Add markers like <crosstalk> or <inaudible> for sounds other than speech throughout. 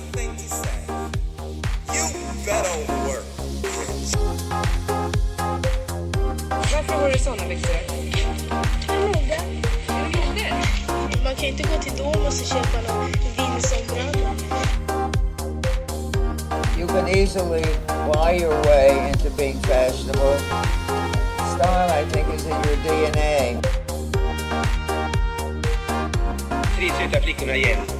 one thing. You better work. Varför har du såna byxor? Mode. Mode? Man kan inte gå till Domus och köpa någon vindsombrand. You can easily buy your way into being fashionable. Style, I think, is in your DNA. tre söta flickorna igen.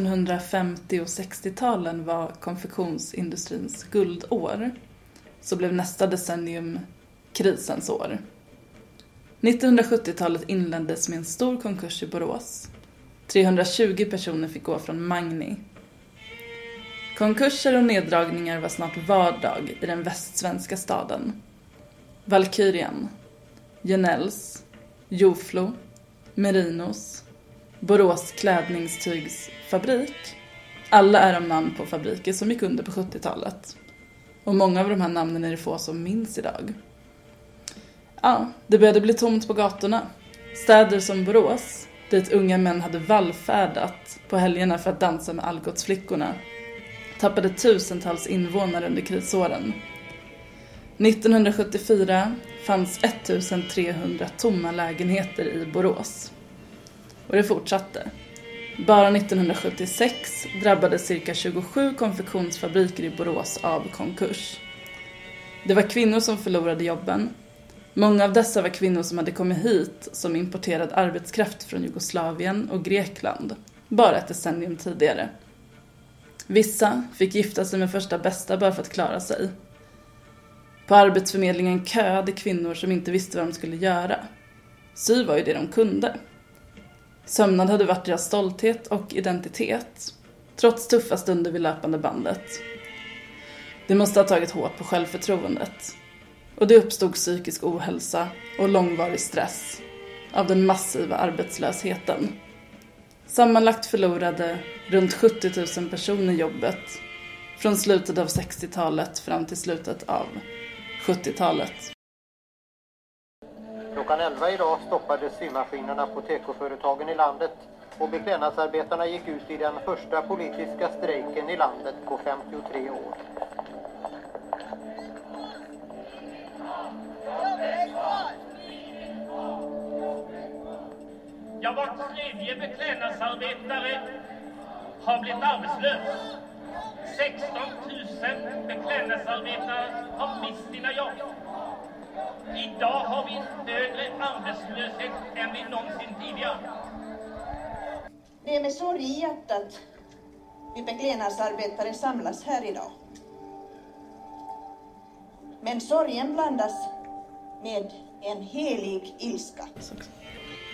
1950 och 60-talen var konfektionsindustrins guldår så blev nästa decennium krisens år. 1970-talet inleddes med en stor konkurs i Borås. 320 personer fick gå från Magni. Konkurser och neddragningar var snart vardag i den västsvenska staden. Valkyrian, Genells, Joflo, Merinos, Borås klädningstygsfabrik. Alla är de namn på fabriker som gick under på 70-talet. Och många av de här namnen är det få som minns idag. Ja, det började bli tomt på gatorna. Städer som Borås, dit unga män hade vallfärdat på helgerna för att dansa med Algotsflickorna, tappade tusentals invånare under krisåren. 1974 fanns 1300 tomma lägenheter i Borås. Och det fortsatte. Bara 1976 drabbades cirka 27 konfektionsfabriker i Borås av konkurs. Det var kvinnor som förlorade jobben. Många av dessa var kvinnor som hade kommit hit som importerad arbetskraft från Jugoslavien och Grekland, bara ett decennium tidigare. Vissa fick gifta sig med första bästa bara för att klara sig. På Arbetsförmedlingen köade kvinnor som inte visste vad de skulle göra. Sy var ju det de kunde. Sömnad hade varit deras stolthet och identitet, trots tuffa stunder vid löpande bandet. Det måste ha tagit hårt på självförtroendet. Och det uppstod psykisk ohälsa och långvarig stress av den massiva arbetslösheten. Sammanlagt förlorade runt 70 000 personer jobbet från slutet av 60-talet fram till slutet av 70-talet. Klockan 11 idag stoppades symaskinerna på tekoföretagen i landet och beklädnadsarbetarna gick ut i den första politiska strejken i landet på 53 år. Ja, var tredje beklädnadsarbetare har blivit arbetslös. 16 000 beklädnadsarbetare har mist sina jobb. Idag har vi en högre arbetslöshet än vi någonsin tidigare. Det är med sorg i hjärtat vi beklädnadsarbetare samlas här idag. Men sorgen blandas med en helig ilska.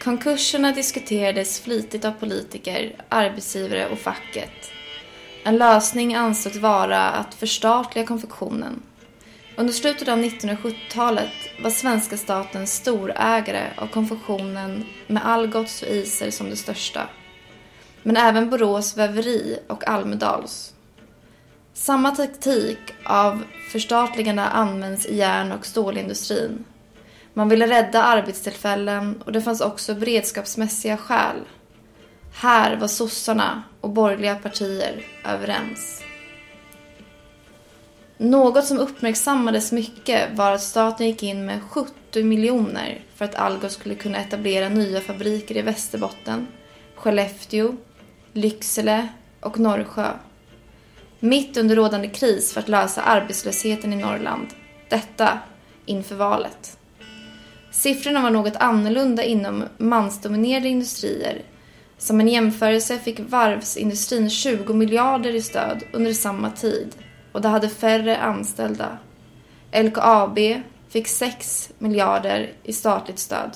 Konkurserna diskuterades flitigt av politiker, arbetsgivare och facket. En lösning ansågs vara att förstatliga konfektionen. Under slutet av 1970-talet var svenska staten storägare av konfektionen med Algots och Iser som det största. Men även Borås väveri och Almedals. Samma taktik av förstatligande används i järn och stålindustrin. Man ville rädda arbetstillfällen och det fanns också beredskapsmässiga skäl. Här var sossarna och borgerliga partier överens. Något som uppmärksammades mycket var att staten gick in med 70 miljoner för att Algots skulle kunna etablera nya fabriker i Västerbotten, Skellefteå, Lycksele och Norrsjö. Mitt under rådande kris för att lösa arbetslösheten i Norrland. Detta inför valet. Siffrorna var något annorlunda inom mansdominerade industrier. Som en jämförelse fick varvsindustrin 20 miljarder i stöd under samma tid och det hade färre anställda. LKAB fick 6 miljarder i statligt stöd.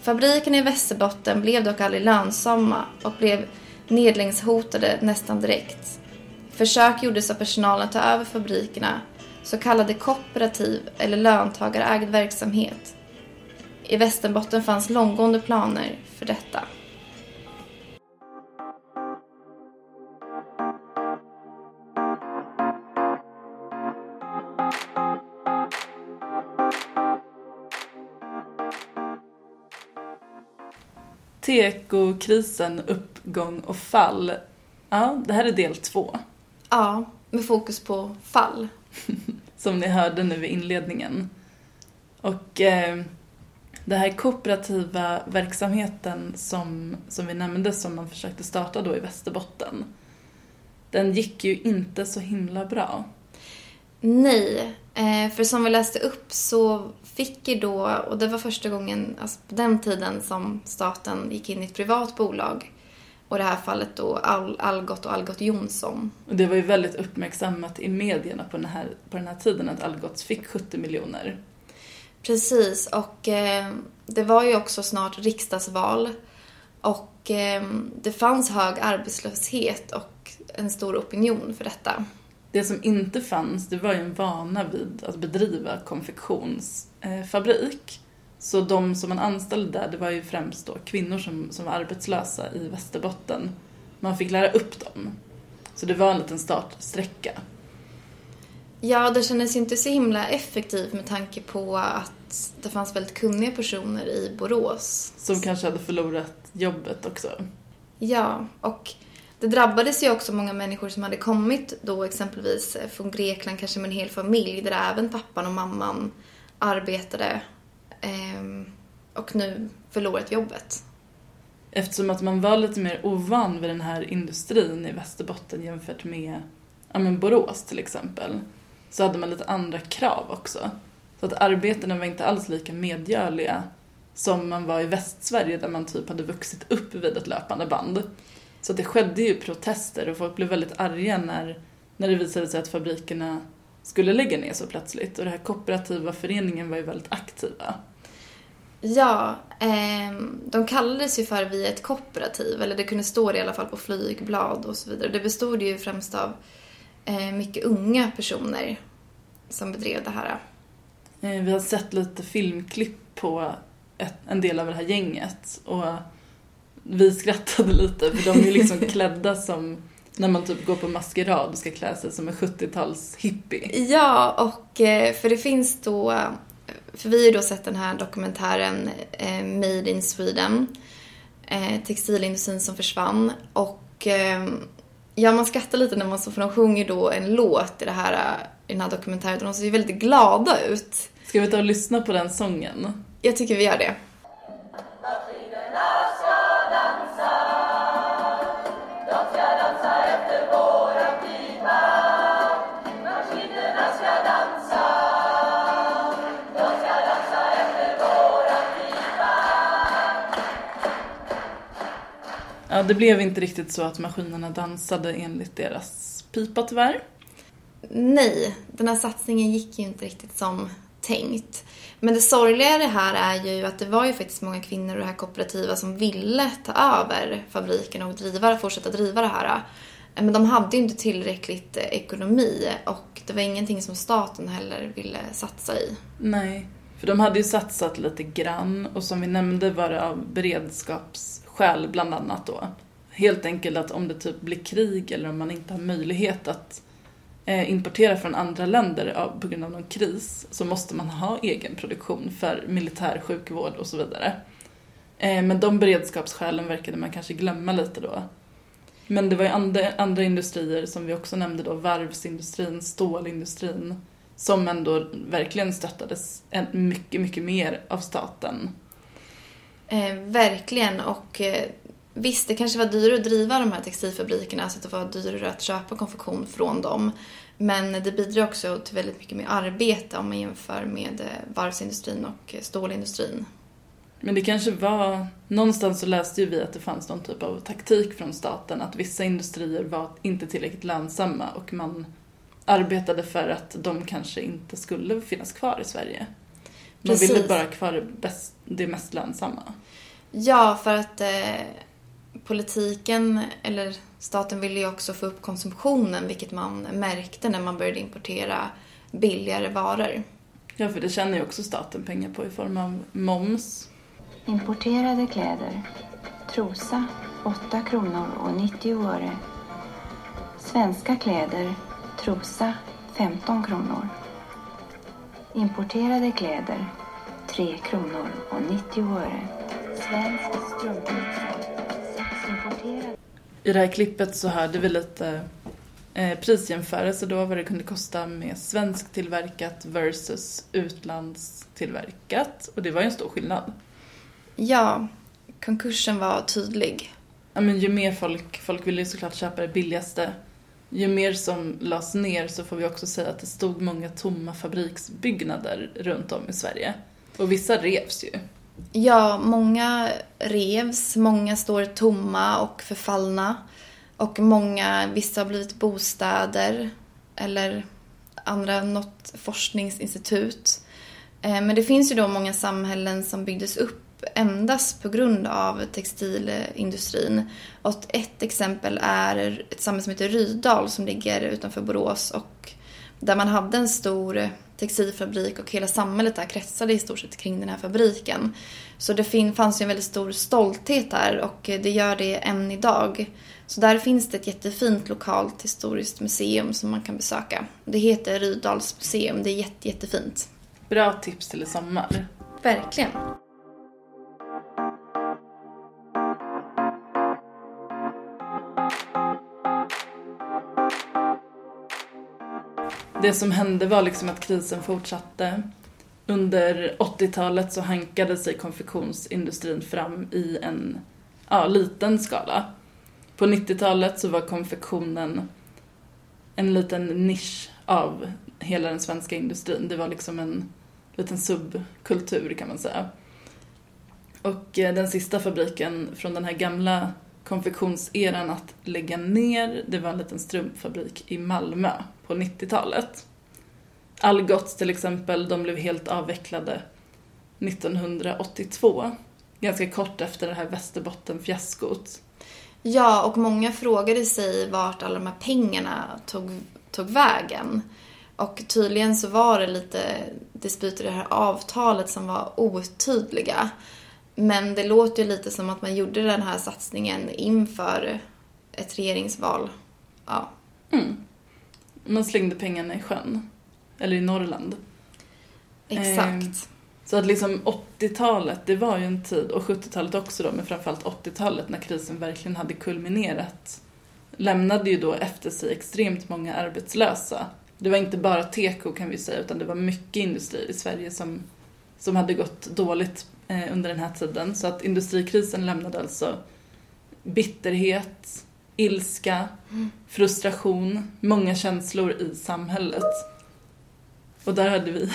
Fabrikerna i Västerbotten blev dock aldrig lönsamma och blev nedläggningshotade nästan direkt. Försök gjordes av personalen att ta över fabrikerna, så kallade kooperativ eller löntagarägd verksamhet. I Västerbotten fanns långtgående planer för detta. Tekokrisen, uppgång och fall. Ja, det här är del två. Ja, med fokus på fall. <laughs> Som ni hörde nu i inledningen. Och eh, den här kooperativa verksamheten som, som vi nämnde som man försökte starta då i Västerbotten. Den gick ju inte så himla bra. Nej, eh, för som vi läste upp så fick ju då, och det var första gången alltså på den tiden som staten gick in i ett privat bolag. Och i det här fallet då Al Algot och Algot Jonsson. Och det var ju väldigt uppmärksammat i medierna på den här, på den här tiden att Algots fick 70 miljoner. Precis, och eh, det var ju också snart riksdagsval. Och eh, det fanns hög arbetslöshet och en stor opinion för detta. Det som inte fanns, det var ju en vana vid att bedriva konfektionsfabrik. Så de som man anställde där, det var ju främst då kvinnor som, som var arbetslösa i Västerbotten. Man fick lära upp dem. Så det var en liten startsträcka. Ja, det kändes ju inte så himla effektivt med tanke på att det fanns väldigt kunniga personer i Borås. Som kanske hade förlorat jobbet också. Ja, och det drabbades ju också många människor som hade kommit då exempelvis från Grekland, kanske med en hel familj där även pappan och mamman arbetade eh, och nu förlorat jobbet. Eftersom att man var lite mer ovan vid den här industrin i Västerbotten jämfört med ja, men Borås till exempel. Så hade man lite andra krav också. Så att arbetena var inte alls lika medgörliga som man var i Västsverige där man typ hade vuxit upp vid ett löpande band. Så att det skedde ju protester och folk blev väldigt arga när, när det visade sig att fabrikerna skulle lägga ner så plötsligt. Och den här kooperativa föreningen var ju väldigt aktiva. Ja, ehm, de kallades ju för Vi ett kooperativ, eller det kunde stå det i alla fall på flygblad och så vidare. Det bestod ju främst av eh, mycket unga personer som bedrev det här. Eh, Vi har sett lite filmklipp på ett, en del av det här gänget och vi skrattade lite för de är ju liksom <laughs> klädda som när man typ går på maskerad och ska klä sig som en 70-tals hippie. Ja, och eh, för det finns då, för vi har ju då sett den här dokumentären eh, Made in Sweden, eh, textilindustrin som försvann och ja, man skrattar lite när man så, för de sjunger då en låt i, det här, i den här dokumentären och de ser ju väldigt glada ut. Ska vi ta och lyssna på den sången? Jag tycker vi gör det. Ja, det blev inte riktigt så att maskinerna dansade enligt deras pipa tyvärr. Nej, den här satsningen gick ju inte riktigt som tänkt. Men det sorgliga i det här är ju att det var ju faktiskt många kvinnor och det här kooperativa som ville ta över fabriken och driva, fortsätta driva det här. Men de hade ju inte tillräckligt ekonomi och det var ingenting som staten heller ville satsa i. Nej, för de hade ju satsat lite grann och som vi nämnde var det av skäl bland annat då. Helt enkelt att om det typ blir krig eller om man inte har möjlighet att eh, importera från andra länder på grund av någon kris så måste man ha egen produktion för militär sjukvård och så vidare. Eh, men de beredskapsskälen verkade man kanske glömma lite då. Men det var ju andra, andra industrier som vi också nämnde då, varvsindustrin, stålindustrin, som ändå verkligen stöttades mycket, mycket mer av staten. Eh, verkligen och eh, visst, det kanske var dyrare att driva de här textilfabrikerna så att det var dyrare att köpa konfektion från dem. Men det bidrar också till väldigt mycket mer arbete om man jämför med eh, varvsindustrin och eh, stålindustrin. Men det kanske var, någonstans så läste ju vi att det fanns någon typ av taktik från staten att vissa industrier var inte tillräckligt lönsamma och man arbetade för att de kanske inte skulle finnas kvar i Sverige. Man Precis. ville bara kvar det, bäst, det mest lönsamma. Ja, för att eh, politiken, eller staten ville ju också få upp konsumtionen vilket man märkte när man började importera billigare varor. Ja, för det tjänar ju också staten pengar på i form av moms. Importerade kläder. Trosa 8 kronor och 90 öre. Svenska kläder. Trosa 15 kronor. Importerade kläder. 3 kronor och 90 öre. Svensk strumpbyxa. Importerade. I det här klippet så hörde vi lite eh, prisjämförelse då vad det kunde kosta med svensktillverkat versus utlandstillverkat. Och det var ju en stor skillnad. Ja, konkursen var tydlig. Ja, men ju mer folk, folk ville ju såklart köpa det billigaste. Ju mer som lades ner så får vi också säga att det stod många tomma fabriksbyggnader runt om i Sverige. Och vissa revs ju. Ja, många revs, många står tomma och förfallna. Och många, vissa har blivit bostäder eller andra något forskningsinstitut. Eh, men det finns ju då många samhällen som byggdes upp endast på grund av textilindustrin. Och ett exempel är ett samhälle som heter Rydal som ligger utanför Borås och där man hade en stor textilfabrik och hela samhället där kretsade i stort sett kring den här fabriken. Så det fanns ju en väldigt stor stolthet där och det gör det än idag. Så där finns det ett jättefint lokalt historiskt museum som man kan besöka. Det heter Rydals museum, det är jätte, jättefint. Bra tips till i sommar. Verkligen. Det som hände var liksom att krisen fortsatte. Under 80-talet så hankade sig konfektionsindustrin fram i en ja, liten skala. På 90-talet så var konfektionen en liten nisch av hela den svenska industrin. Det var liksom en liten subkultur kan man säga. Och eh, den sista fabriken från den här gamla konfektionseran att lägga ner, det var en liten strumpfabrik i Malmö på 90-talet. Algots till exempel, de blev helt avvecklade 1982. Ganska kort efter det här Västerbottenfiaskot. Ja, och många frågade sig vart alla de här pengarna tog, tog vägen. Och tydligen så var det lite disputer i det här avtalet som var otydliga. Men det låter ju lite som att man gjorde den här satsningen inför ett regeringsval. Ja. Mm. Man slängde pengarna i sjön. Eller i Norrland. Exakt. Eh, så att liksom 80-talet, det var ju en tid, och 70-talet också då, men framförallt 80-talet när krisen verkligen hade kulminerat, lämnade ju då efter sig extremt många arbetslösa. Det var inte bara teko kan vi säga, utan det var mycket industri i Sverige som, som hade gått dåligt under den här tiden. Så att industrikrisen lämnade alltså bitterhet, ilska, frustration, många känslor i samhället. Och där hade vi,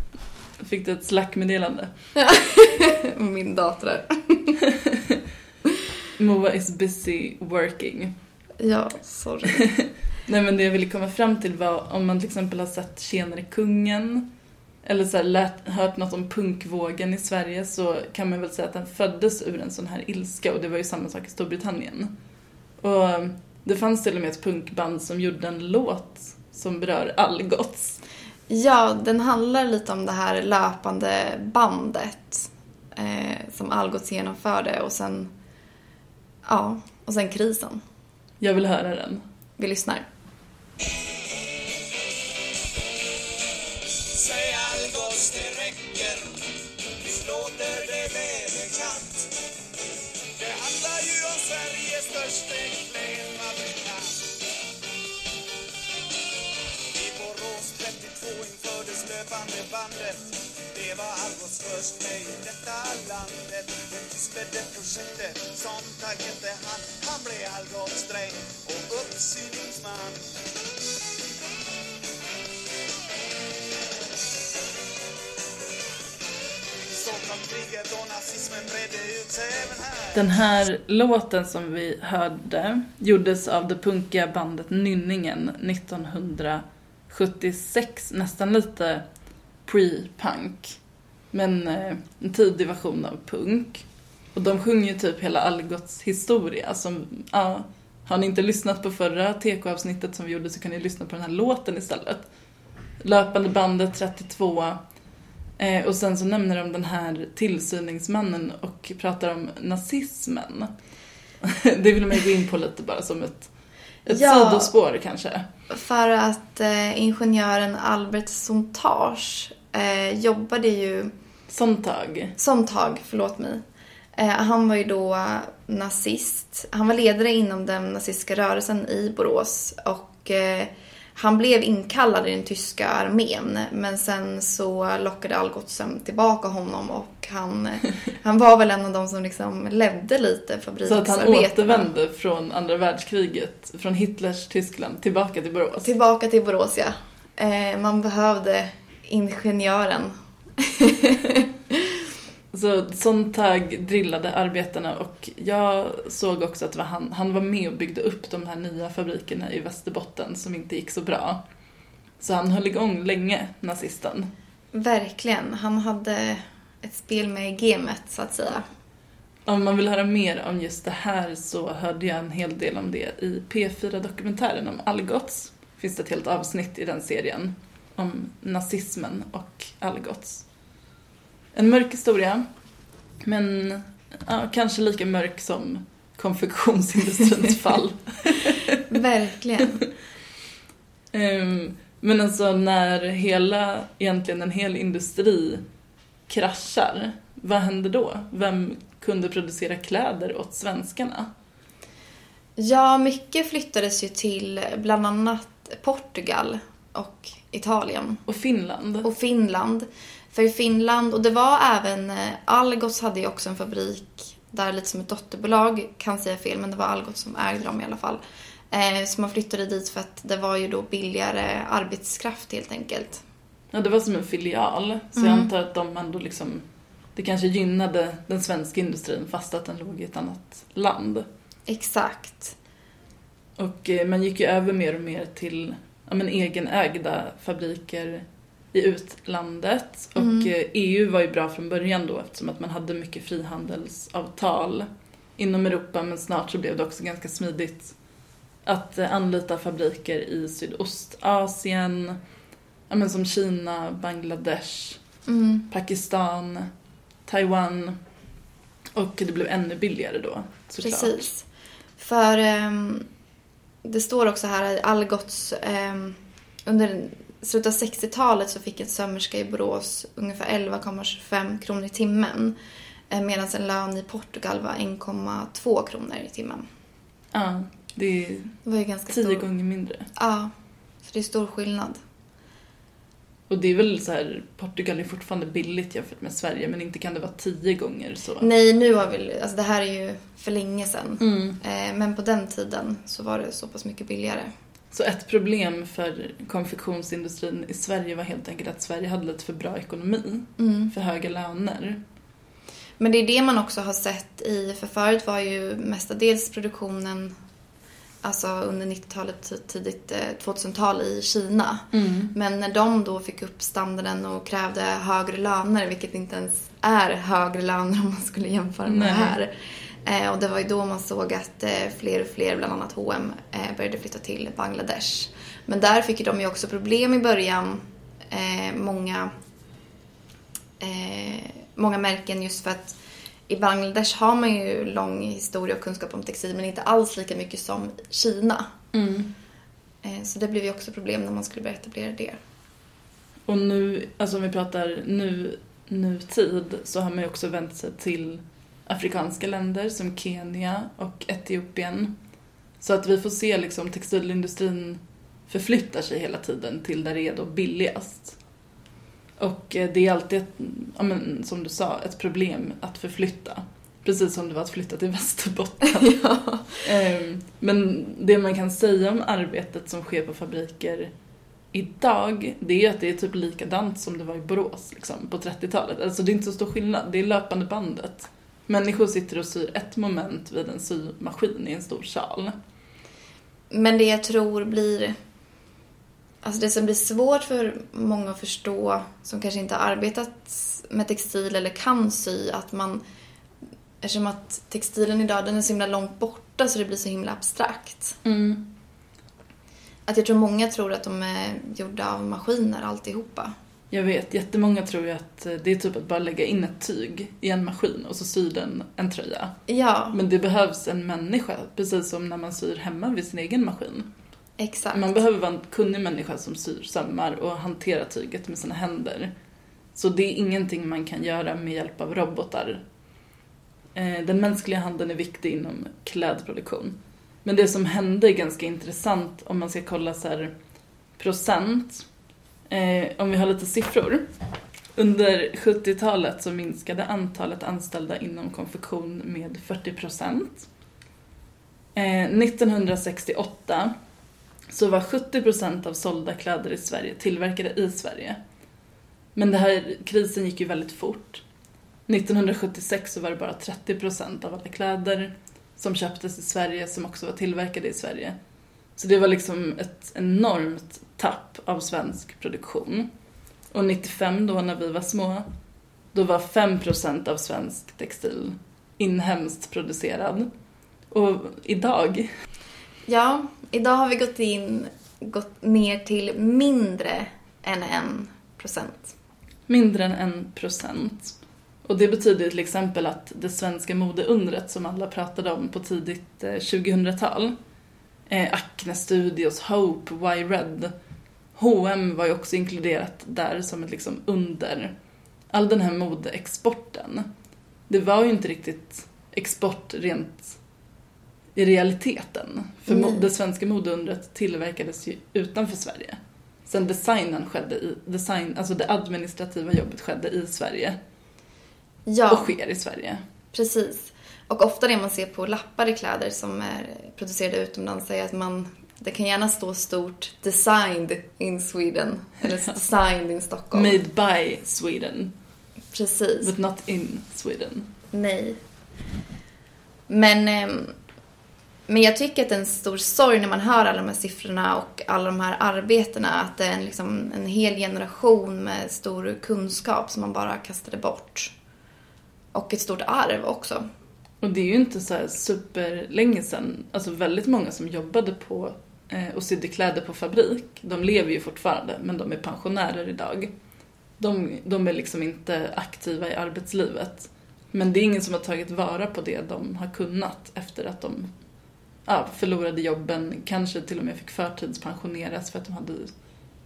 <laughs> fick du ett slackmeddelande. <laughs> Min dator där. <laughs> Moa is busy working. Ja, sorry. Nej men det jag ville komma fram till var om man till exempel har sett Tjenare kungen eller så här, lärt, hört något om punkvågen i Sverige så kan man väl säga att den föddes ur en sån här ilska och det var ju samma sak i Storbritannien. Och det fanns till och med ett punkband som gjorde en låt som berör Algots. Ja, den handlar lite om det här löpande bandet eh, som Algots genomförde och sen, ja, och sen krisen. Jag vill höra den. Vi lyssnar. Det var Algots först med i detta landet. En tysk ledde projektet, som tack hette han. Han blev Algots dräng och uppsyningsman. Den här låten som vi hörde gjordes av det punkiga bandet Nynningen 1976, nästan lite pre-punk. Men eh, en tidig version av punk. Och de sjunger ju typ hela Algots historia som, ja, har ni inte lyssnat på förra TK-avsnittet som vi gjorde så kan ni lyssna på den här låten istället. Löpande bandet 32. Eh, och sen så nämner de den här tillsyningsmannen och pratar om nazismen. <laughs> Det vill man ju gå in på lite bara som ett, ett Ja. sidospår kanske. För att eh, ingenjören Albert Sontage eh, jobbade ju... Sontag. Sontag, förlåt mig. Eh, han var ju då nazist. Han var ledare inom den nazistiska rörelsen i Borås och eh, han blev inkallad i den tyska armén men sen så lockade Algotsem tillbaka honom och han, <laughs> han var väl en av de som liksom ledde lite Så att han återvände från andra världskriget, från Hitlers Tyskland, tillbaka till Borås. Tillbaka till Borås, ja. Eh, man behövde ingenjören. <laughs> Så Sontag drillade arbetarna och jag såg också att var han, han var med och byggde upp de här nya fabrikerna i Västerbotten som inte gick så bra. Så han höll igång länge, nazisten. Verkligen. Han hade ett spel med gamet, så att säga. Om man vill höra mer om just det här så hörde jag en hel del om det i P4-dokumentären om Algots. Finns det ett helt avsnitt i den serien om nazismen och Algots. En mörk historia, men ja, kanske lika mörk som konfektionsindustrins <laughs> fall. Verkligen. <laughs> Ehm, Men alltså när hela, egentligen en hel industri kraschar, vad händer då? Vem kunde producera kläder åt svenskarna? Ja, mycket flyttades ju till bland annat Portugal och Italien. Och Finland. Och Finland. För i Finland, och det var även, eh, Algots hade ju också en fabrik där lite som ett dotterbolag, kan säga fel, men det var Algots som ägde dem i alla fall. Eh, så man flyttade dit för att det var ju då billigare arbetskraft helt enkelt. Ja, det var som en filial, så Mm. jag antar att de ändå liksom, det kanske gynnade den svenska industrin fast att den låg i ett annat land. Exakt. Och eh, man gick ju över mer och mer till ja, men, egenägda fabriker i utlandet. Och Mm. eh, EU var ju bra från början då eftersom att man hade mycket frihandelsavtal inom Europa men snart så blev det också ganska smidigt att eh, anlita fabriker i Sydostasien, ja, men som Kina, Bangladesh, Mm. Pakistan, Taiwan och det blev ännu billigare då såklart. Precis. För ehm, det står också här att Algots ehm, under slutet av 60-talet så fick en sömmerska i Borås ungefär 11,25 kronor i timmen. Eh, Medan en lön i Portugal var 1,2 kronor i timmen. Ja, det är Det var ju ganska tio stor. gånger mindre. Ja, så det är stor skillnad. Och det är väl så här, Portugal är fortfarande billigt jämfört med Sverige men inte kan det vara tio gånger så. Nej, nu har vi, alltså det här är ju för länge sedan. Mm. Eh, Men på den tiden så var det så pass mycket billigare. Så ett problem för konfektionsindustrin i Sverige var helt enkelt att Sverige hade lite för bra ekonomi, Mm. för höga löner. Men det är det man också har sett i, för förut var ju mestadels produktionen alltså under 90-talet, tidigt eh, 2000-tal i Kina. Mm. Men när de då fick upp standarden och krävde högre löner, vilket inte ens är högre löner om man skulle jämföra med Nej. det här. Eh, och det var ju då man såg att eh, fler och fler, bland annat H&M började flytta till Bangladesh. Men där fick ju de ju också problem i början, många många märken just för att i Bangladesh har man ju lång historia och kunskap om textil men inte alls lika mycket som Kina. Mm. Så det blev ju också problem när man skulle börja etablera det. Och nu, alltså om vi pratar nu, nutid, så har man ju också vänt sig till afrikanska länder som Kenya och Etiopien. Så att vi får se liksom textilindustrin förflyttar sig hela tiden till där det är då billigast. Och eh, det är alltid, ett, ja, men, som du sa, ett problem att förflytta. Precis som det var att flytta till <laughs> Västerbotten. <laughs> Ehm, Men det man kan säga om arbetet som sker på fabriker idag, det är att det är typ likadant som det var i Borås liksom, på 30-talet. Alltså det är inte så stor skillnad, det är löpande bandet. Människor sitter och syr ett moment vid en symaskin i en stor sal. Men det jag tror blir... Alltså det som blir svårt för många att förstå som kanske inte har arbetat med textil eller kan sy, att man Eftersom att textilen idag den är så himla långt borta så det blir så himla abstrakt. Mm. Att jag tror många tror att de är gjorda av maskiner alltihopa. Jag vet, jättemånga tror ju att eh, det är typ att bara lägga in ett tyg i en maskin och så syr den en tröja. Ja, Men det behövs en människa, precis som när man syr hemma vid sin egen maskin. exakt. Man behöver vara en kunnig människa som syr sömmar och hanterar tyget med sina händer. Så det är ingenting man kan göra med hjälp av robotar. Eh, Den mänskliga handen är viktig inom klädproduktion. Men det som hände är ganska intressant om man ska kolla så här procent. Eh, om vi har lite siffror. Under 70-talet så minskade antalet anställda inom konfektion med 40 procent. Eh, 1968 så var 70 procent av sålda kläder i Sverige tillverkade i Sverige. Men den här krisen gick ju väldigt fort. 1976 så var det bara 30 procent av alla kläder som köptes i Sverige som också var tillverkade i Sverige. Så det var liksom ett enormt tapp av svensk produktion. Och 95 då när vi var små, då var 5 procent av svensk textil inhemskt producerad. Och idag, Ja, idag har vi gått in, gått ner till mindre än en procent. mindre än en procent. Och det betyder till exempel att det svenska modeundret som alla pratade om på tidigt eh, 2000-tal, eh, Acne Studios, Hope, Y-Red, H&M var ju också inkluderat där som ett liksom under. All den här modeexporten, det var ju inte riktigt export rent i realiteten. För Nej. det svenska modeundret tillverkades ju utanför Sverige. Sen designen skedde i, design, alltså det administrativa jobbet skedde i Sverige. Ja. Och sker i Sverige. Precis. Och ofta det man ser på lappar i kläder som är producerade utomlands är att man, det kan gärna stå stort designed in Sweden eller <laughs> designed in Stockholm. Made by Sweden. Precis. But not in Sweden. Nej. Men, ehm, men jag tycker att det är en stor sorg när man hör alla de här siffrorna och alla de här arbetena. Att det är en, liksom, en hel generation med stor kunskap som man bara kastade bort. Och ett stort arv också. Och det är ju inte så här superlänge sedan. Alltså väldigt många som jobbade på eh, och sydde kläder på fabrik, de lever ju fortfarande men de är pensionärer idag. De, de är liksom inte aktiva i arbetslivet. Men det är ingen som har tagit vara på det de har kunnat efter att de ja, förlorade jobben, kanske till och med fick förtidspensioneras för att de hade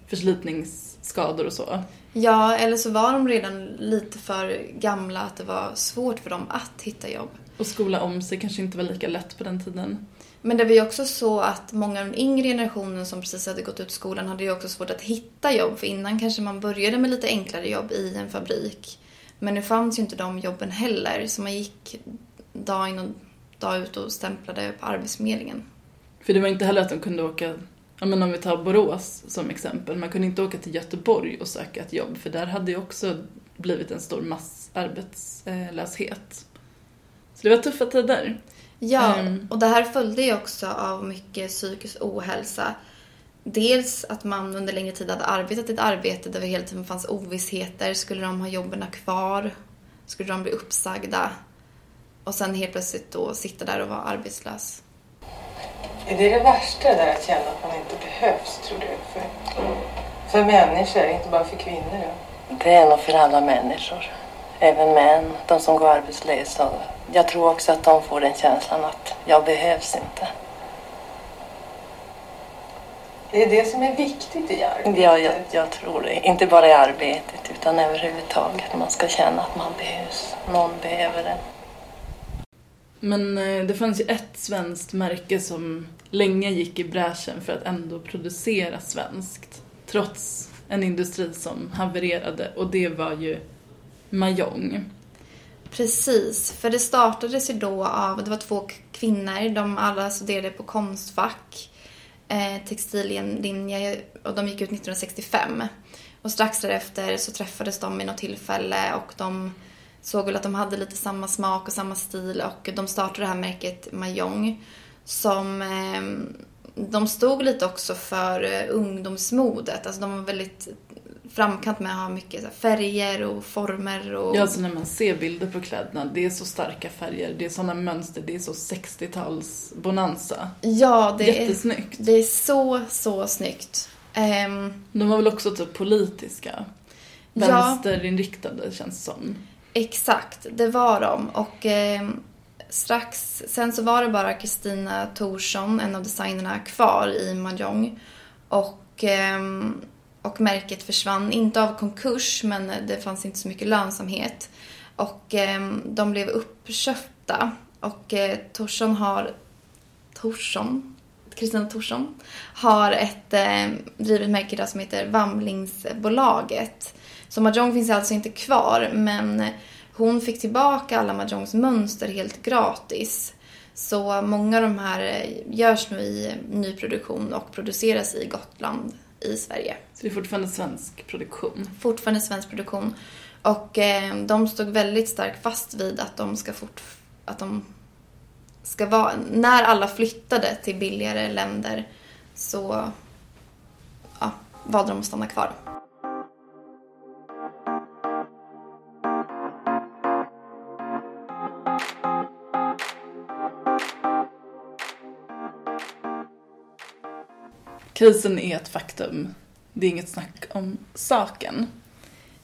förslitningsskador och så. Ja, eller så var de redan lite för gamla att det var svårt för dem att hitta jobb. Och skola om sig kanske inte var lika lätt på den tiden. Men det var ju också så att många av den yngre generationen som precis hade gått ut skolan hade ju också svårt att hitta jobb. För innan kanske man började med lite enklare jobb i en fabrik. Men nu fanns ju inte de jobben heller. Så man gick dag in och dag ut och stämplade på Arbetsförmedlingen. För det var inte heller att de kunde åka, ja men om vi tar Borås som exempel, man kunde inte åka till Göteborg och söka ett jobb för där hade ju också blivit en stor massarbetslöshet. Så det var tuffa tider. Ja, Ehm. och det här följde ju också av mycket psykisk ohälsa. Dels att man under längre tid hade arbetat i ett arbete där det hela tiden fanns ovissheter. Skulle de ha jobben kvar? Skulle de bli uppsagda? Och sen helt plötsligt då sitta där och vara arbetslös. Är det det värsta där att känna att man inte behövs, tror du? För, för människor, inte bara för kvinnor? Då? Det är nog för alla människor. Även män, de som går arbetslösa. Jag tror också att de får den känslan att jag behövs inte. Det är det som är viktigt i arbetet. Ja, jag, jag tror det. Inte bara i arbetet utan överhuvudtaget. Man ska känna att man behövs. Någon behöver en. Men eh, det fanns ju ett svenskt märke som länge gick i bräschen för att ändå producera svenskt. Trots en industri som havererade och det var ju Mahjong. Precis, för det startades ju då av, det var två kvinnor, de alla studerade på Konstfack, eh, textillinje och de gick ut 1965. Och strax därefter så träffades de vid något tillfälle och de såg väl att de hade lite samma smak och samma stil och de startade det här märket Mahjong som eh, de stod lite också för eh, ungdomsmodet. Alltså de var väldigt framkant med att ha mycket färger och former och... Ja, alltså när man ser bilder på kläderna, det är så starka färger, det är sådana mönster, det är så 60-tals bonanza. Ja, det Jättesnyggt. är, det är så, så snyggt. Ehm, De var väl också typ politiska? Ja. Vänsterinriktade känns som. Exakt, det var de. Och eh, strax sen så var det bara Kristina Thorsson, en av designerna, kvar i Mahjong. Och, eh, och märket försvann, inte av konkurs, men det fanns inte så mycket lönsamhet. Och eh, de blev uppköpta. Och eh, Torsson har... Torsson? Kristina Torsson? har ett eh, drivet märke idag som heter Vamlingsbolaget. Så Mahjong finns alltså inte kvar, men hon fick tillbaka alla Mahjongs mönster helt gratis. Så många av de här eh, görs nu i nyproduktion och produceras i Gotland i Sverige. Så det är fortfarande svensk produktion. Fortfarande svensk produktion. Och eh, de stod väldigt starkt fast vid att de ska fort, att de ska vara, när alla flyttade till billigare länder så ja, valde de att stanna kvar. Krisen är ett faktum. Det är inget snack om saken.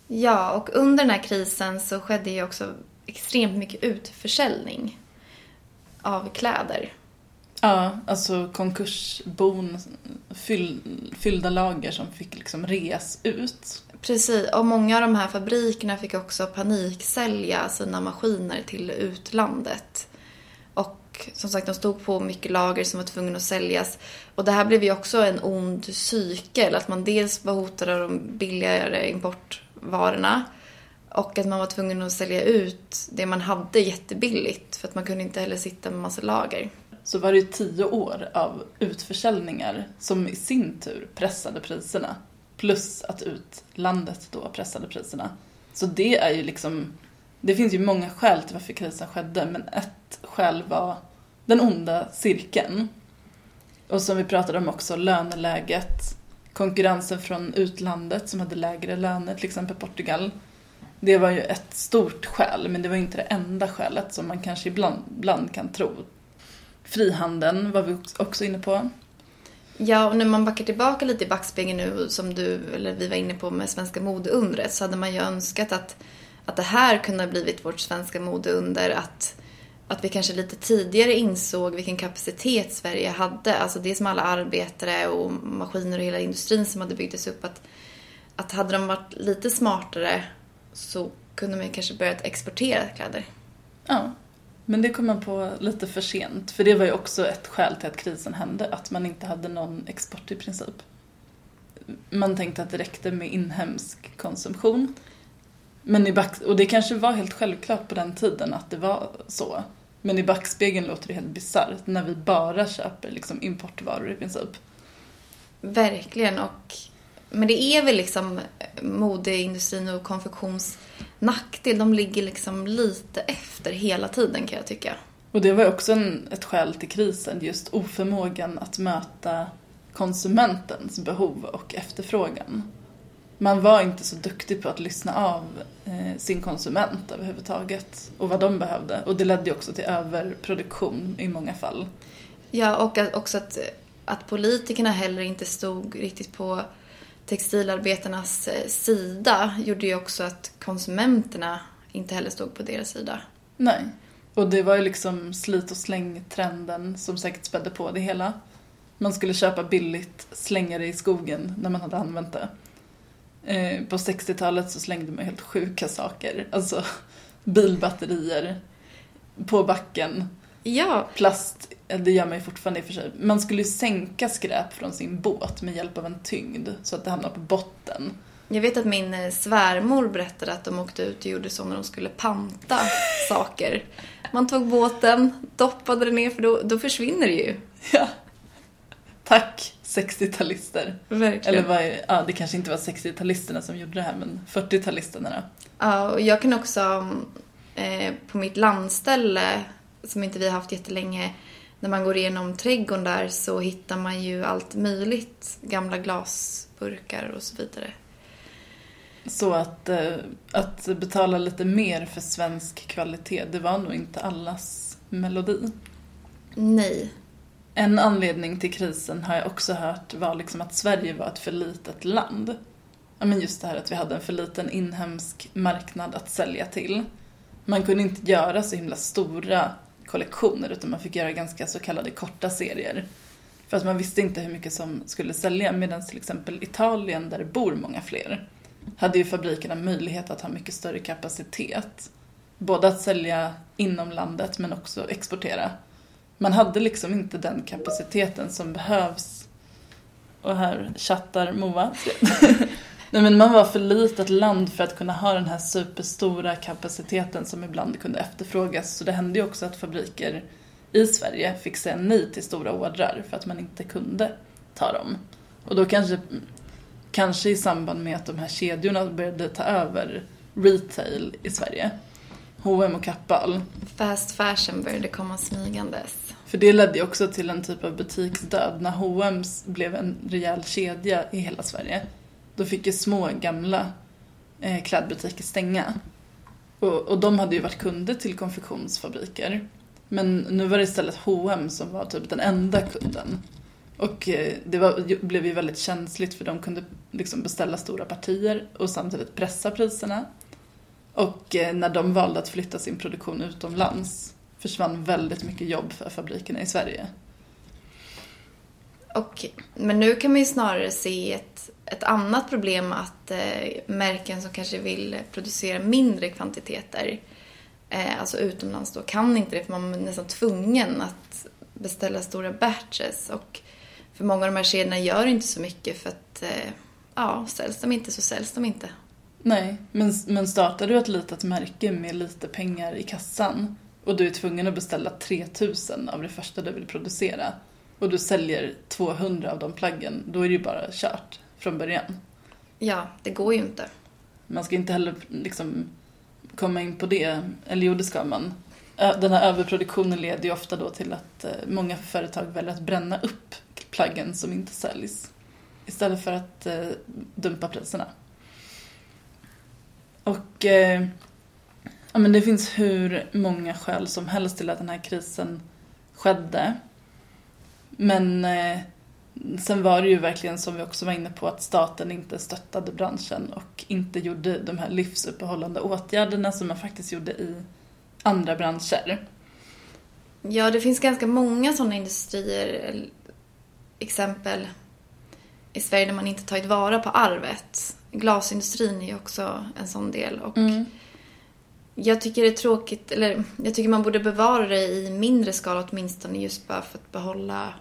Ja, och under den här krisen så skedde ju också extremt mycket utförsäljning av kläder. Ja, alltså konkursbon, fyll, fyllda lager som fick liksom reas ut. Precis, och många av de här fabrikerna fick också paniksälja sina maskiner till utlandet. Och som sagt, de stod på mycket lager som var tvungna att säljas. Och det här blev ju också en ond cykel, att man dels var hotad av de billigare importvarorna och att man var tvungen att sälja ut det man hade jättebilligt för att man kunde inte heller sitta med massa lager. Så var det ju tio år av utförsäljningar som i sin tur pressade priserna. Plus att utlandet då pressade priserna. Så det är ju liksom, det finns ju många skäl till varför krisen skedde, men ett skäl var den onda cirkeln. Och som vi pratade om också, löneläget, konkurrensen från utlandet som hade lägre löner, till exempel Portugal. Det var ju ett stort skäl, men det var inte det enda skälet som man kanske ibland, ibland kan tro. Frihandeln var vi också inne på. Ja, och när man backar tillbaka lite i backspegeln nu, som du, eller vi var inne på med svenska modeundret, så hade man ju önskat att, att det här kunde ha blivit vårt svenska modeunder, att, att vi kanske lite tidigare insåg vilken kapacitet Sverige hade, alltså det som alla arbetare och maskiner och hela industrin som hade byggts upp, att, att hade de varit lite smartare så kunde man kanske börjat exportera kläder. Ja, men det kom man på lite för sent. För det var ju också ett skäl till att krisen hände, att man inte hade någon export i princip. Man tänkte att det räckte med inhemsk konsumtion. Men i back, och det kanske var helt självklart på den tiden att det var så. Men i backspegeln låter det helt bisarrt när vi bara köper liksom importvaror i princip. Verkligen. Och, men det är väl liksom modeindustrin och konfektions nackdel. De ligger liksom lite efter hela tiden kan jag tycka. Och det var också en, ett skäl till krisen, just oförmågan att möta konsumentens behov och efterfrågan. Man var inte så duktig på att lyssna av eh, sin konsument överhuvudtaget och vad de behövde. Och det ledde ju också till överproduktion i många fall. Ja, och att, också att, att politikerna heller inte stod riktigt på textilarbetarnas eh, sida gjorde ju också att konsumenterna inte heller stod på deras sida. Nej. Och det var ju liksom slit och släng-trenden som säkert spädde på det hela. Man skulle köpa billigt, slänga det i skogen när man hade använt det. Eh, på 60-talet så slängde man helt sjuka saker. Alltså bilbatterier på backen. Ja. Plast, det gör man ju fortfarande i och för sig. Man skulle ju sänka skräp från sin båt med hjälp av en tyngd så att det hamnar på botten. Jag vet att min eh, svärmor berättade att de åkte ut och gjorde så när de skulle panta saker. Man tog båten, doppade det ner för då, då försvinner det ju. Ja. Tack 60-talister. Verkligen. Eller vad är, ja, det kanske inte var 60-talisterna som gjorde det här men 40-talisterna då. Ja, och jag kan också eh, på mitt landställe som inte vi har haft jättelänge när man går igenom trädgården där så hittar man ju allt möjligt. Gamla glasburkar och så vidare. Så att, eh, att betala lite mer för svensk kvalitet, det var nog inte allas melodi. Nej. En anledning till krisen har jag också hört var liksom att Sverige var ett för litet land. Ja, men just det här att vi hade en för liten inhemsk marknad att sälja till. Man kunde inte göra så himla stora kollektioner utan man fick göra ganska så kallade korta serier. För att man visste inte hur mycket som skulle sälja medan till exempel Italien där det bor många fler hade ju fabrikerna möjlighet att ha mycket större kapacitet. Både att sälja inom landet men också exportera. Man hade liksom inte den kapaciteten som behövs. Och här chattar Moa. <laughs> Nej men man var för litet land för att kunna ha den här superstora kapaciteten som ibland kunde efterfrågas. Så det hände ju också att fabriker i Sverige fick säga nej till stora ordrar för att man inte kunde ta dem. Och då kanske, kanske i samband med att de här kedjorna började ta över retail i Sverige. H&M och Kappahl. Fast fashion började komma smygandes. För det ledde ju också till en typ av butiksdöd när H&M blev en rejäl kedja i hela Sverige. Då fick ju små gamla eh, klädbutiker stänga. Och, och de hade ju varit kunder till konfektionsfabriker. Men nu var det istället H&M som var typ den enda kunden. Och eh, det var, blev ju väldigt känsligt för de kunde liksom beställa stora partier och samtidigt pressa priserna. Och eh, när de valde att flytta sin produktion utomlands försvann väldigt mycket jobb för fabrikerna i Sverige. Och, men nu kan man ju snarare se ett, ett annat problem att eh, märken som kanske vill producera mindre kvantiteter, eh, alltså utomlands då, kan inte det för man är nästan tvungen att beställa stora batches. Och för många av de här kedjorna gör inte så mycket för att, eh, ja, säljs de inte så säljs de inte. Nej, men, men startar du ett litet märke med lite pengar i kassan och du är tvungen att beställa 3000 av det första du vill producera och du säljer 200 av de plaggen, då är det ju bara kört från början. Ja, det går ju inte. Man ska inte heller liksom komma in på det, eller jo det ska man. Den här överproduktionen leder ju ofta då till att eh, många företag väljer att bränna upp plaggen som inte säljs. Istället för att eh, dumpa priserna. Och eh, ja, men det finns hur många skäl som helst till att den här krisen skedde. Men eh, sen var det ju verkligen som vi också var inne på att staten inte stöttade branschen och inte gjorde de här livsuppehållande åtgärderna som man faktiskt gjorde i andra branscher. Ja, det finns ganska många sådana industrier, eh, exempel i Sverige där man inte tagit vara på arvet. Glasindustrin är ju också en sån del. Och Mm. Jag tycker det är tråkigt, eller jag tycker man borde bevara det i mindre skala åtminstone just bara för att behålla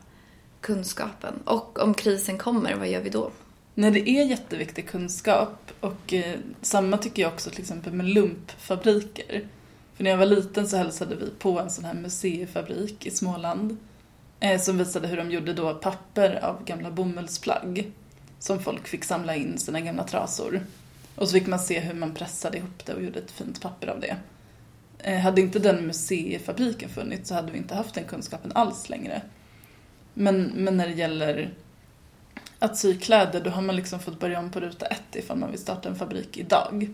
kunskapen. Och om krisen kommer, vad gör vi då? Nej, det är jätteviktig kunskap och eh, samma tycker jag också till exempel med lumpfabriker. För när jag var liten så hälsade vi på en sån här museifabrik i Småland eh, som visade hur de gjorde då papper av gamla bomullsplagg som folk fick samla in sina gamla trasor. Och så fick man se hur man pressade ihop det och gjorde ett fint papper av det. Eh, hade inte den museifabriken funnits så hade vi inte haft den kunskapen alls längre. Men, men när det gäller att sy kläder, då har man liksom fått börja om på ruta ett ifall man vill starta en fabrik idag.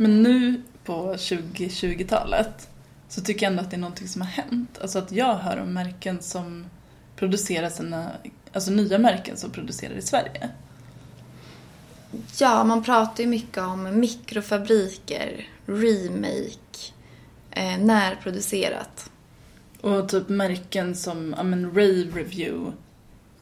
Men nu på 2020-talet så tycker jag ändå att det är någonting som har hänt. Alltså att jag hör om märken som producerar sina, alltså nya märken som producerar i Sverige. Ja, man pratar ju mycket om mikrofabriker, remake, eh, närproducerat. Och typ märken som ja, men Rave Review,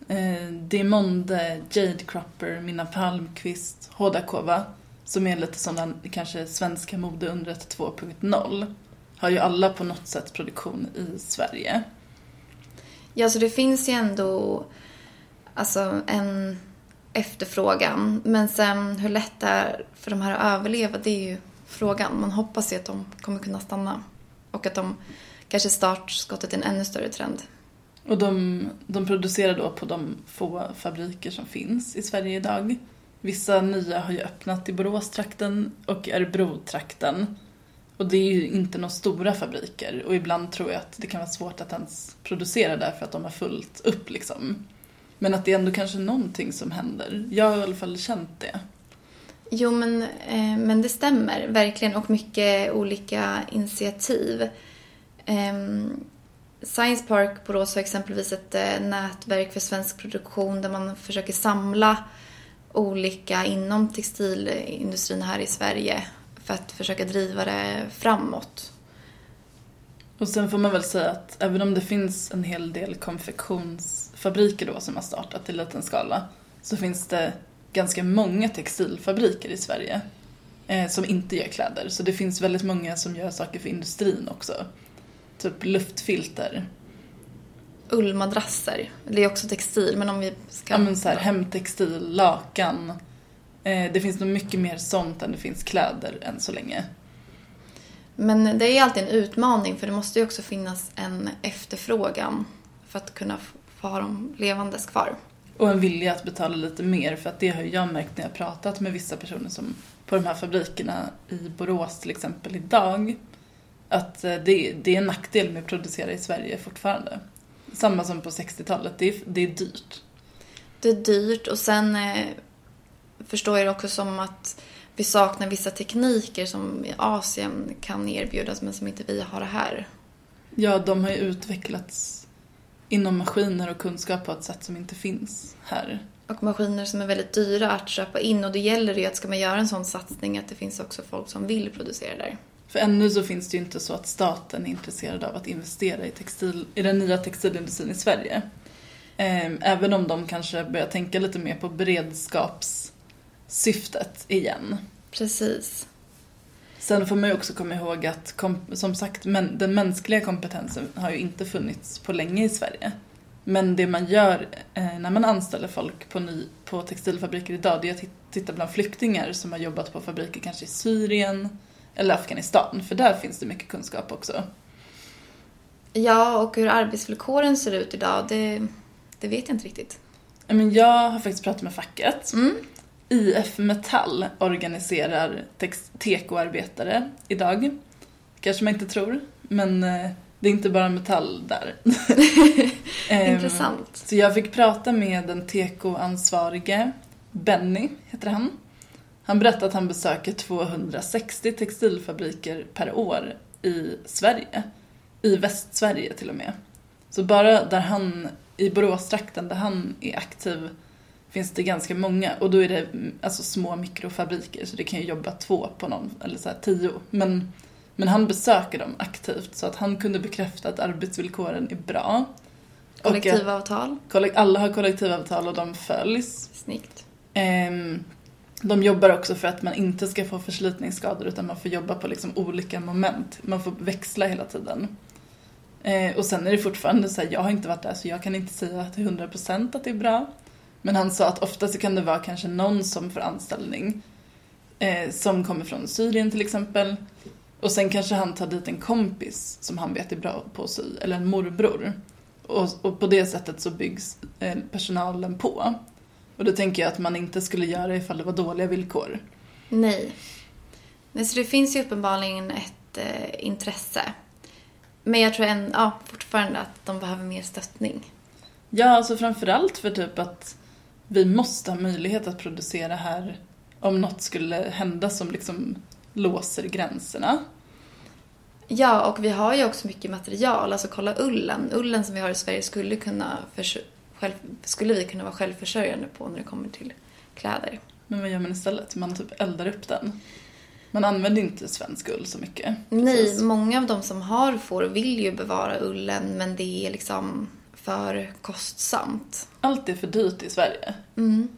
eh, Demonde, Jade Cropper, Minna Palmqvist, Hodakova som är lite sådana kanske svenska modeundret 2.0 har ju alla på något sätt produktion i Sverige. Ja, så det finns ju ändå alltså, en efterfrågan. Men sen hur lätt det är för de här att överleva, det är ju frågan. Man hoppas ju att de kommer kunna stanna. Och att de kanske startskottet är en ännu större trend. Och de, de producerar då på de få fabriker som finns i Sverige idag. Vissa nya har ju öppnat i Boråstrakten och Örebrotrakten. Och det är ju inte några stora fabriker och ibland tror jag att det kan vara svårt att ens producera där för att de har fullt upp liksom. Men att det är ändå kanske någonting som händer. Jag har i alla fall känt det. Jo, men, eh, men det stämmer verkligen och mycket olika initiativ. Eh, Science Park Borås har exempelvis ett eh, nätverk för svensk produktion där man försöker samla olika inom textilindustrin här i Sverige för att försöka driva det framåt. Och sen får man väl säga att även om det finns en hel del konfektionsfabriker då som har startat i liten skala så finns det ganska många textilfabriker i Sverige eh, som inte gör kläder. Så det finns väldigt många som gör saker för industrin också. Typ luftfilter. Ullmadrasser, det är också textil men om vi ska... Ja men så här, hemtextil, lakan. Eh, det finns nog mycket mer sånt än det finns kläder än så länge. Men det är alltid en utmaning för det måste ju också finnas en efterfrågan för att kunna få ha dem levandes kvar. Och en vilja att betala lite mer för att det har jag märkt när jag pratat med vissa personer som på de här fabrikerna i Borås till exempel idag. Att eh, det, det är en nackdel med att producera i Sverige fortfarande. Samma som på 60-talet, det är, det är dyrt. Det är dyrt och sen eh, förstår jag det också som att vi saknar vissa tekniker som i Asien kan erbjudas men som inte vi har här. Ja, de har ju utvecklats inom maskiner och kunskap på ett sätt som inte finns här. Och maskiner som är väldigt dyra att köpa in och då gäller det ju att ska man göra en sån satsning att det finns också folk som vill producera där. För ännu så finns det ju inte så att staten är intresserad av att investera i, textil, i den nya textilindustrin i Sverige. Ehm, Även om de kanske börjar tänka lite mer på beredskapssyftet igen. Precis. Sen får man ju också komma ihåg att som sagt men, den mänskliga kompetensen har ju inte funnits på länge i Sverige. Men det man gör eh, när man anställer folk på, ny, på textilfabriker idag det är att tit- titta bland flyktingar som har jobbat på fabriker kanske i Syrien eller Afghanistan för där finns det mycket kunskap också. Ja, och hur arbetsvillkoren ser ut idag, det, det vet jag inte riktigt. Men jag har faktiskt pratat med facket. IF Metall organiserar tekoarbetare idag. Kanske man inte tror, men eh, det är inte bara metall där. <laughs> Ehm, Intressant. Så jag fick prata med den tekoansvarige, Benny heter han. Han berättade att han besöker 260 textilfabriker per år i Sverige. I Västsverige till och med. Så bara där han, i Boråstrakten där han är aktiv finns det ganska många och då är det alltså små mikrofabriker så det kan ju jobba två på någon, eller så här tio. Men, men han besöker dem aktivt så att han kunde bekräfta att arbetsvillkoren är bra. Att- Kollektivavtal. Kollek- alla har kollektivavtal och de följs. Snyggt. Ehm, de jobbar också för att man inte ska få förslitningsskador utan man får jobba på liksom olika moment. Man får växla hela tiden. Eh, och sen är det fortfarande så här, jag har inte varit där så jag kan inte säga till 100% att det är bra. Men han sa att ofta så kan det vara kanske någon som får anställning eh, som kommer från Syrien till exempel. Och sen kanske han tar dit en kompis som han vet är bra på att sy, eller en morbror. Och, och på det sättet så byggs eh, personalen på. Och då tänker jag att man inte skulle göra ifall det var dåliga villkor. Nej. Nej, så det finns ju uppenbarligen ett eh, intresse. Men jag tror en, ja, fortfarande att de behöver mer stöttning. Ja, alltså framförallt för typ att vi måste ha möjlighet att producera här om något skulle hända som liksom låser gränserna. Ja, och vi har ju också mycket material. Alltså kolla ullen. Ullen som vi har i Sverige skulle, kunna själv, skulle vi kunna vara självförsörjande på när det kommer till kläder. Men vad gör man istället? Man typ eldar upp den. Man använder inte svensk ull så mycket. Nej, många av de som har får vill ju bevara ullen men det är liksom för kostsamt. Allt är för dyrt i Sverige. Mm.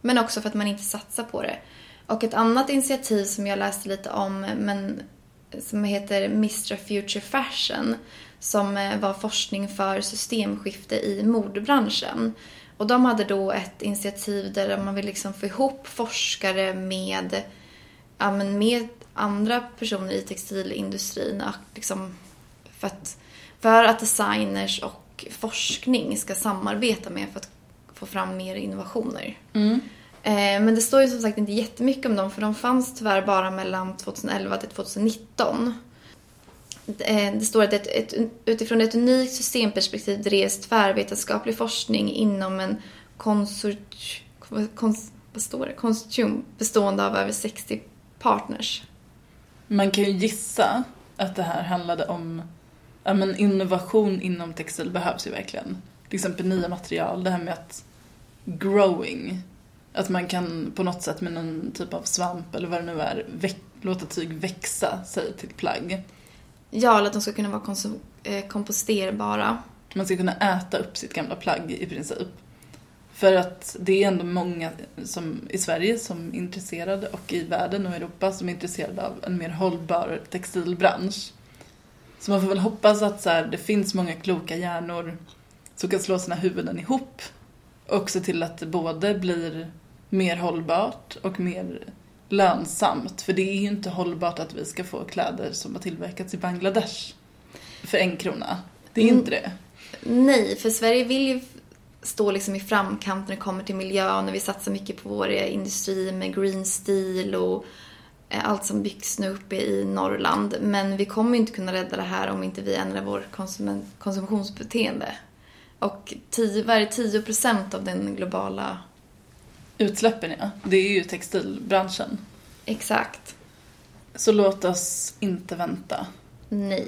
Men också för att man inte satsar på det. Och ett annat initiativ som jag läste lite om, men som heter Mistra Future Fashion, som eh, var forskning för systemskifte i modebranschen. Och de hade då ett initiativ där man vill liksom få ihop forskare med, ja, med andra personer i textilindustrin. Liksom för, att, för att designers och forskning ska samarbeta med för att få fram mer innovationer. Mm. Eh, Men det står ju som sagt inte jättemycket om dem för de fanns tyvärr bara mellan 2011 till 2019. Eh, det står att ett, ett, utifrån ett unikt systemperspektiv drevs tvärvetenskaplig forskning inom en konsort, kons, konsortium bestående av över 60 partners. Man kan ju gissa att det här handlade om ja, men innovation inom textil behövs ju verkligen. Till exempel nya material, det här med att growing. Att man kan på något sätt med någon typ av svamp eller vad det nu är väck, låta tyg växa sig till plagg. Ja, eller att de ska kunna vara eh, komposterbara. Man ska kunna äta upp sitt gamla plagg i princip. För att det är ändå många som, i Sverige som är intresserade och i världen och Europa som är intresserade av en mer hållbar textilbransch. Så man får väl hoppas att så här, det finns många kloka hjärnor som kan slå sina huvuden ihop och se till att det både blir mer hållbart och mer lönsamt. För det är ju inte hållbart att vi ska få kläder som har tillverkats i Bangladesh för en krona. Det är Mm. inte det. Nej, för Sverige vill ju stå liksom i framkant när det kommer till miljö och när vi satsar mycket på vår industri med green steel och eh, allt som byggs nu uppe i Norrland. Men vi kommer ju inte kunna rädda det här om inte vi ändrar vår konsument, konsumtionsbeteende. Och 10, varje 10 procent av den globala... Utsläppen ja, det är ju textilbranschen. Exakt. Så låt oss inte vänta. Nej.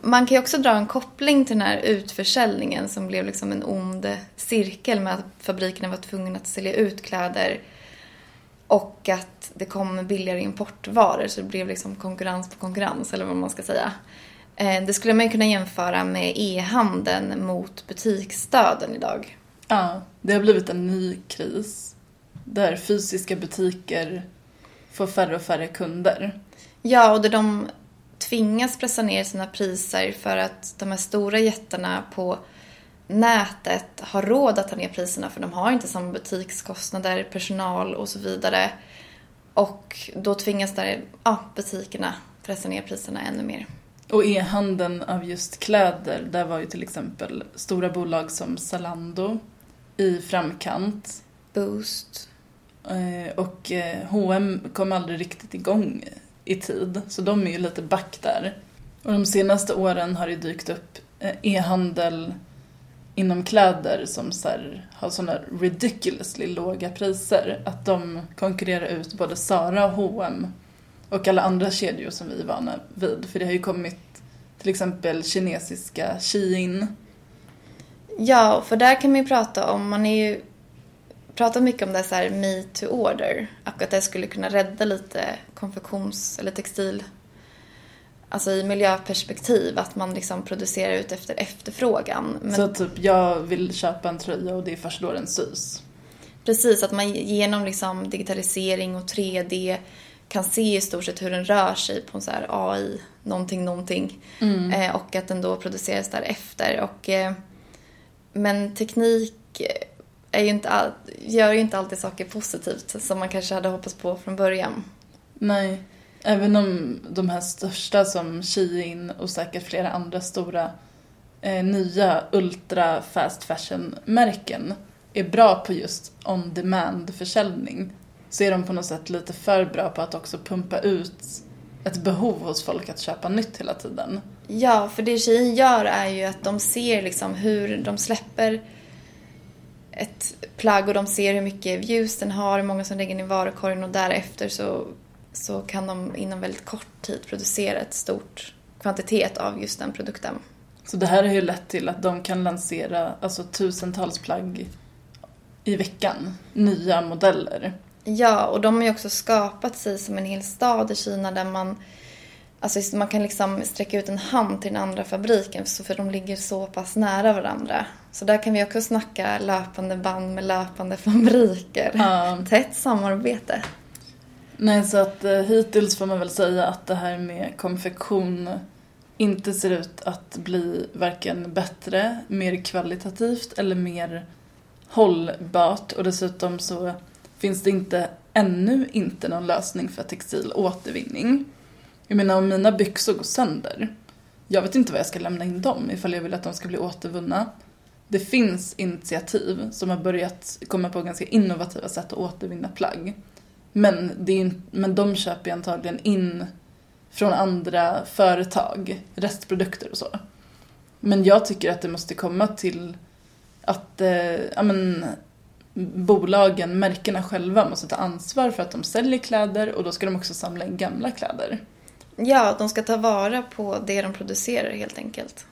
Man kan ju också dra en koppling till den här utförsäljningen som blev liksom en ond cirkel med att fabrikerna var tvungna att sälja ut kläder och att det kom billigare importvaror så det blev liksom konkurrens på konkurrens eller vad man ska säga. Eh, Det skulle man ju kunna jämföra med e-handeln mot butiksdöden idag. Ja, det har blivit en ny kris. Där fysiska butiker får färre och färre kunder. Ja, och där de tvingas pressa ner sina priser för att de här stora jättarna på nätet har råd att ta ner priserna för de har inte samma butikskostnader, personal och så vidare. Och då tvingas där, ja, butikerna pressa ner priserna ännu mer. Och e-handeln av just kläder, där var ju till exempel stora bolag som Zalando i framkant. Boost. Eh, Och eh, H&M kom aldrig riktigt igång i tid, så de är ju lite back där. Och de senaste åren har det dykt upp eh, e-handel inom kläder som så här, har sådana ridiculously låga priser att de konkurrerar ut både Zara och H&M och alla andra kedjor som vi är vana vid. För det har ju kommit till exempel kinesiska Shein. Ja, för där kan man ju prata om, man är ju pratar mycket om det så här me to order. Och att det skulle kunna rädda lite konfektions eller textil, alltså i miljöperspektiv, att man liksom producerar ut efter efterfrågan. Men Så typ jag vill köpa en tröja och det är först då den sys. precis, att man genom liksom digitalisering och 3D kan se i stort sett hur den rör sig på en så här AI, någonting, någonting. Mm. Eh, och att den då produceras därefter. Och, eh, men teknik är ju inte all, gör ju inte alltid saker positivt som man kanske hade hoppats på från början. Nej, även om de här största som Shein och säkert flera andra stora eh, nya ultra fast fashion-märken är bra på just on demand-försäljning så är de på något sätt lite för bra på att också pumpa ut ett behov hos folk att köpa nytt hela tiden. Ja, för det Shein gör är ju att de ser liksom hur de släpper ett plagg och de ser hur mycket views den har, hur många som lägger den i varukorgen och därefter så, så kan de inom väldigt kort tid producera ett stort kvantitet av just den produkten. Så det här har ju lett till att de kan lansera alltså, tusentals plagg i veckan, nya modeller. Ja, och de har ju också skapat sig som en hel stad i Kina där man Alltså man kan liksom sträcka ut en hand till den andra fabriken så för de ligger så pass nära varandra. Så där kan vi också snacka löpande band med löpande <laughs> fabriker. Ja. Tätt samarbete. Nej, så att eh, hittills får man väl säga att det här med konfektion inte ser ut att bli varken bättre, mer kvalitativt eller mer hållbart. Och dessutom så finns det inte ännu inte någon lösning för textilåtervinning. Jag menar om mina byxor går sönder, jag vet inte vad jag ska lämna in dem ifall jag vill att de ska bli återvunna. Det finns initiativ som har börjat komma på ganska innovativa sätt att återvinna plagg. Men, det är, men de köper ju antagligen in från andra företag, restprodukter och så. Men jag tycker att det måste komma till att eh, ja, men, bolagen, märkena själva måste ta ansvar för att de säljer kläder och då ska de också samla in gamla kläder. Ja, de ska ta vara på det de producerar helt enkelt.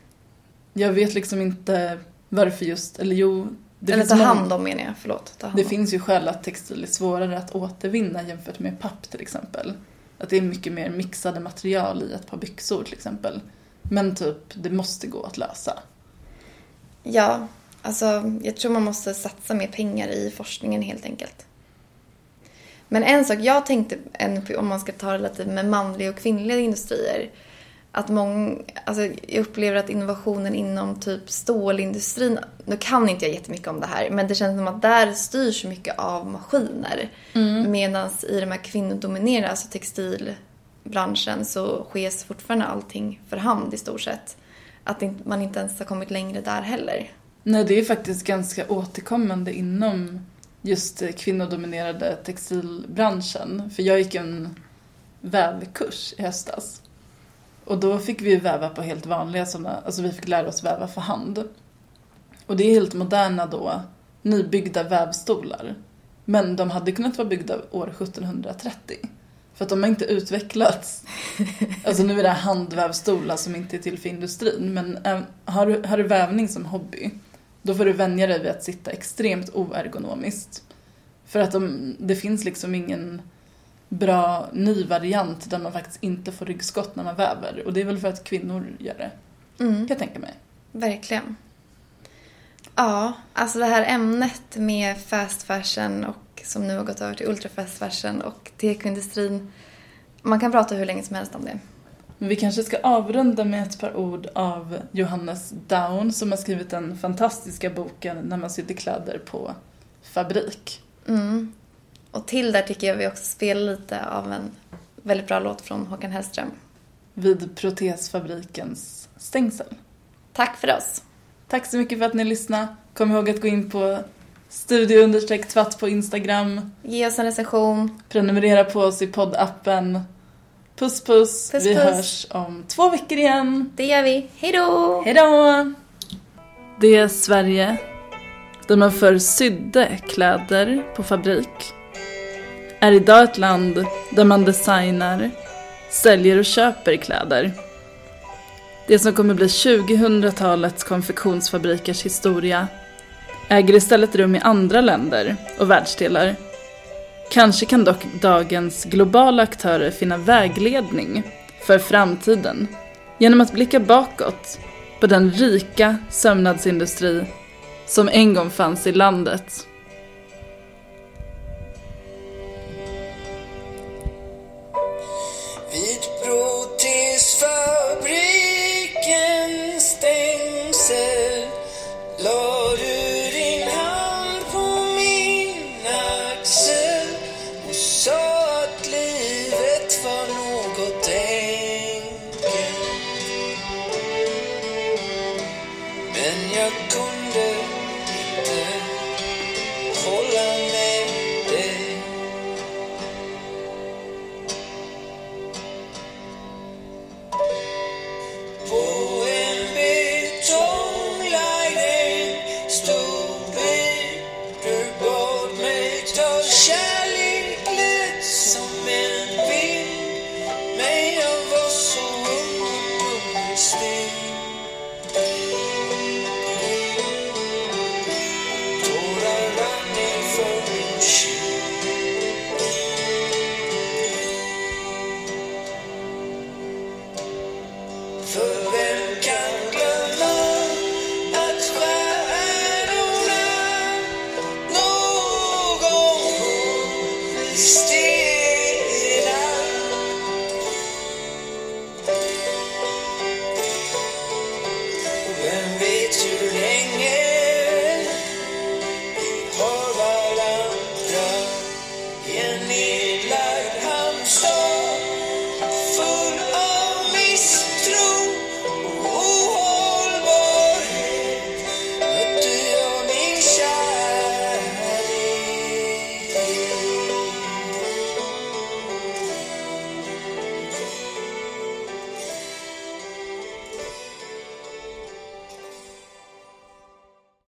Jag vet liksom inte varför just, eller jo... Det Eller ta hand om menar jag, förlåt. Det finns ju skäl att textil är svårare att återvinna jämfört med papp till exempel. Att det är mycket mer mixade material i ett par byxor till exempel. Men typ, det måste gå att lösa. Ja, alltså jag tror man måste satsa mer pengar i forskningen helt enkelt. Men en sak jag tänkte, om man ska ta det lite med manliga och kvinnliga industrier, att många, alltså jag upplever att innovationen inom typ stålindustrin, nu kan inte jag jättemycket om det här, men det känns som att där styrs mycket av maskiner. Mm. Medan i de här kvinnodominerade, alltså textilbranschen, så sker fortfarande allting för hand i stort sett. Att man inte ens har kommit längre där heller. Nej, det är faktiskt ganska återkommande inom just kvinnodominerade textilbranschen. För jag gick en vävkurs i höstas. Och då fick vi väva på helt vanliga sådana, alltså vi fick lära oss väva för hand. Och det är helt moderna då, nybyggda vävstolar. Men de hade kunnat vara byggda år 1730. För att de har inte utvecklats. <laughs> Alltså nu är det handvävstolar som inte är till för industrin. Men eh, har du, har du vävning som hobby, då får du vänja dig vid att sitta extremt oergonomiskt. För att de, det finns liksom ingen bra ny variant där man faktiskt inte får ryggskott när man väver. Och det är väl för att kvinnor gör det, Mm. kan jag tänka mig. Verkligen. Ja, alltså det här ämnet med fast fashion och som nu har gått över till ultra fast fashion och tekoindustrin. Man kan prata hur länge som helst om det. Men vi kanske ska avrunda med ett par ord av Johannes Down som har skrivit den fantastiska boken När man sydde kläder på fabrik. Mm. Och till där tycker jag vi också spelar lite av en väldigt bra låt från Håkan Hellström. Vid protesfabrikens stängsel. Tack för oss. Tack så mycket för att ni lyssnade. Kom ihåg att gå in på studio tvatt på Instagram. Ge oss en recension. Prenumerera på oss i poddappen. Puss puss. Puss, vi puss. hörs om två veckor igen. Det gör vi. Hej då! Hej då! Det är Sverige, där man förr sydde kläder på fabrik, är idag ett land där man designar, säljer och köper kläder. Det som kommer bli 2000-talets konfektionsfabrikers historia äger istället rum i andra länder och världsdelar. Kanske kan dock dagens globala aktörer finna vägledning för framtiden genom att blicka bakåt på den rika sömnadsindustri som en gång fanns i landet. Tilltro tills fabriken stängsel la du din hand på min axel och sa att livet var något enkelt. Men jag kunde inte hålla mig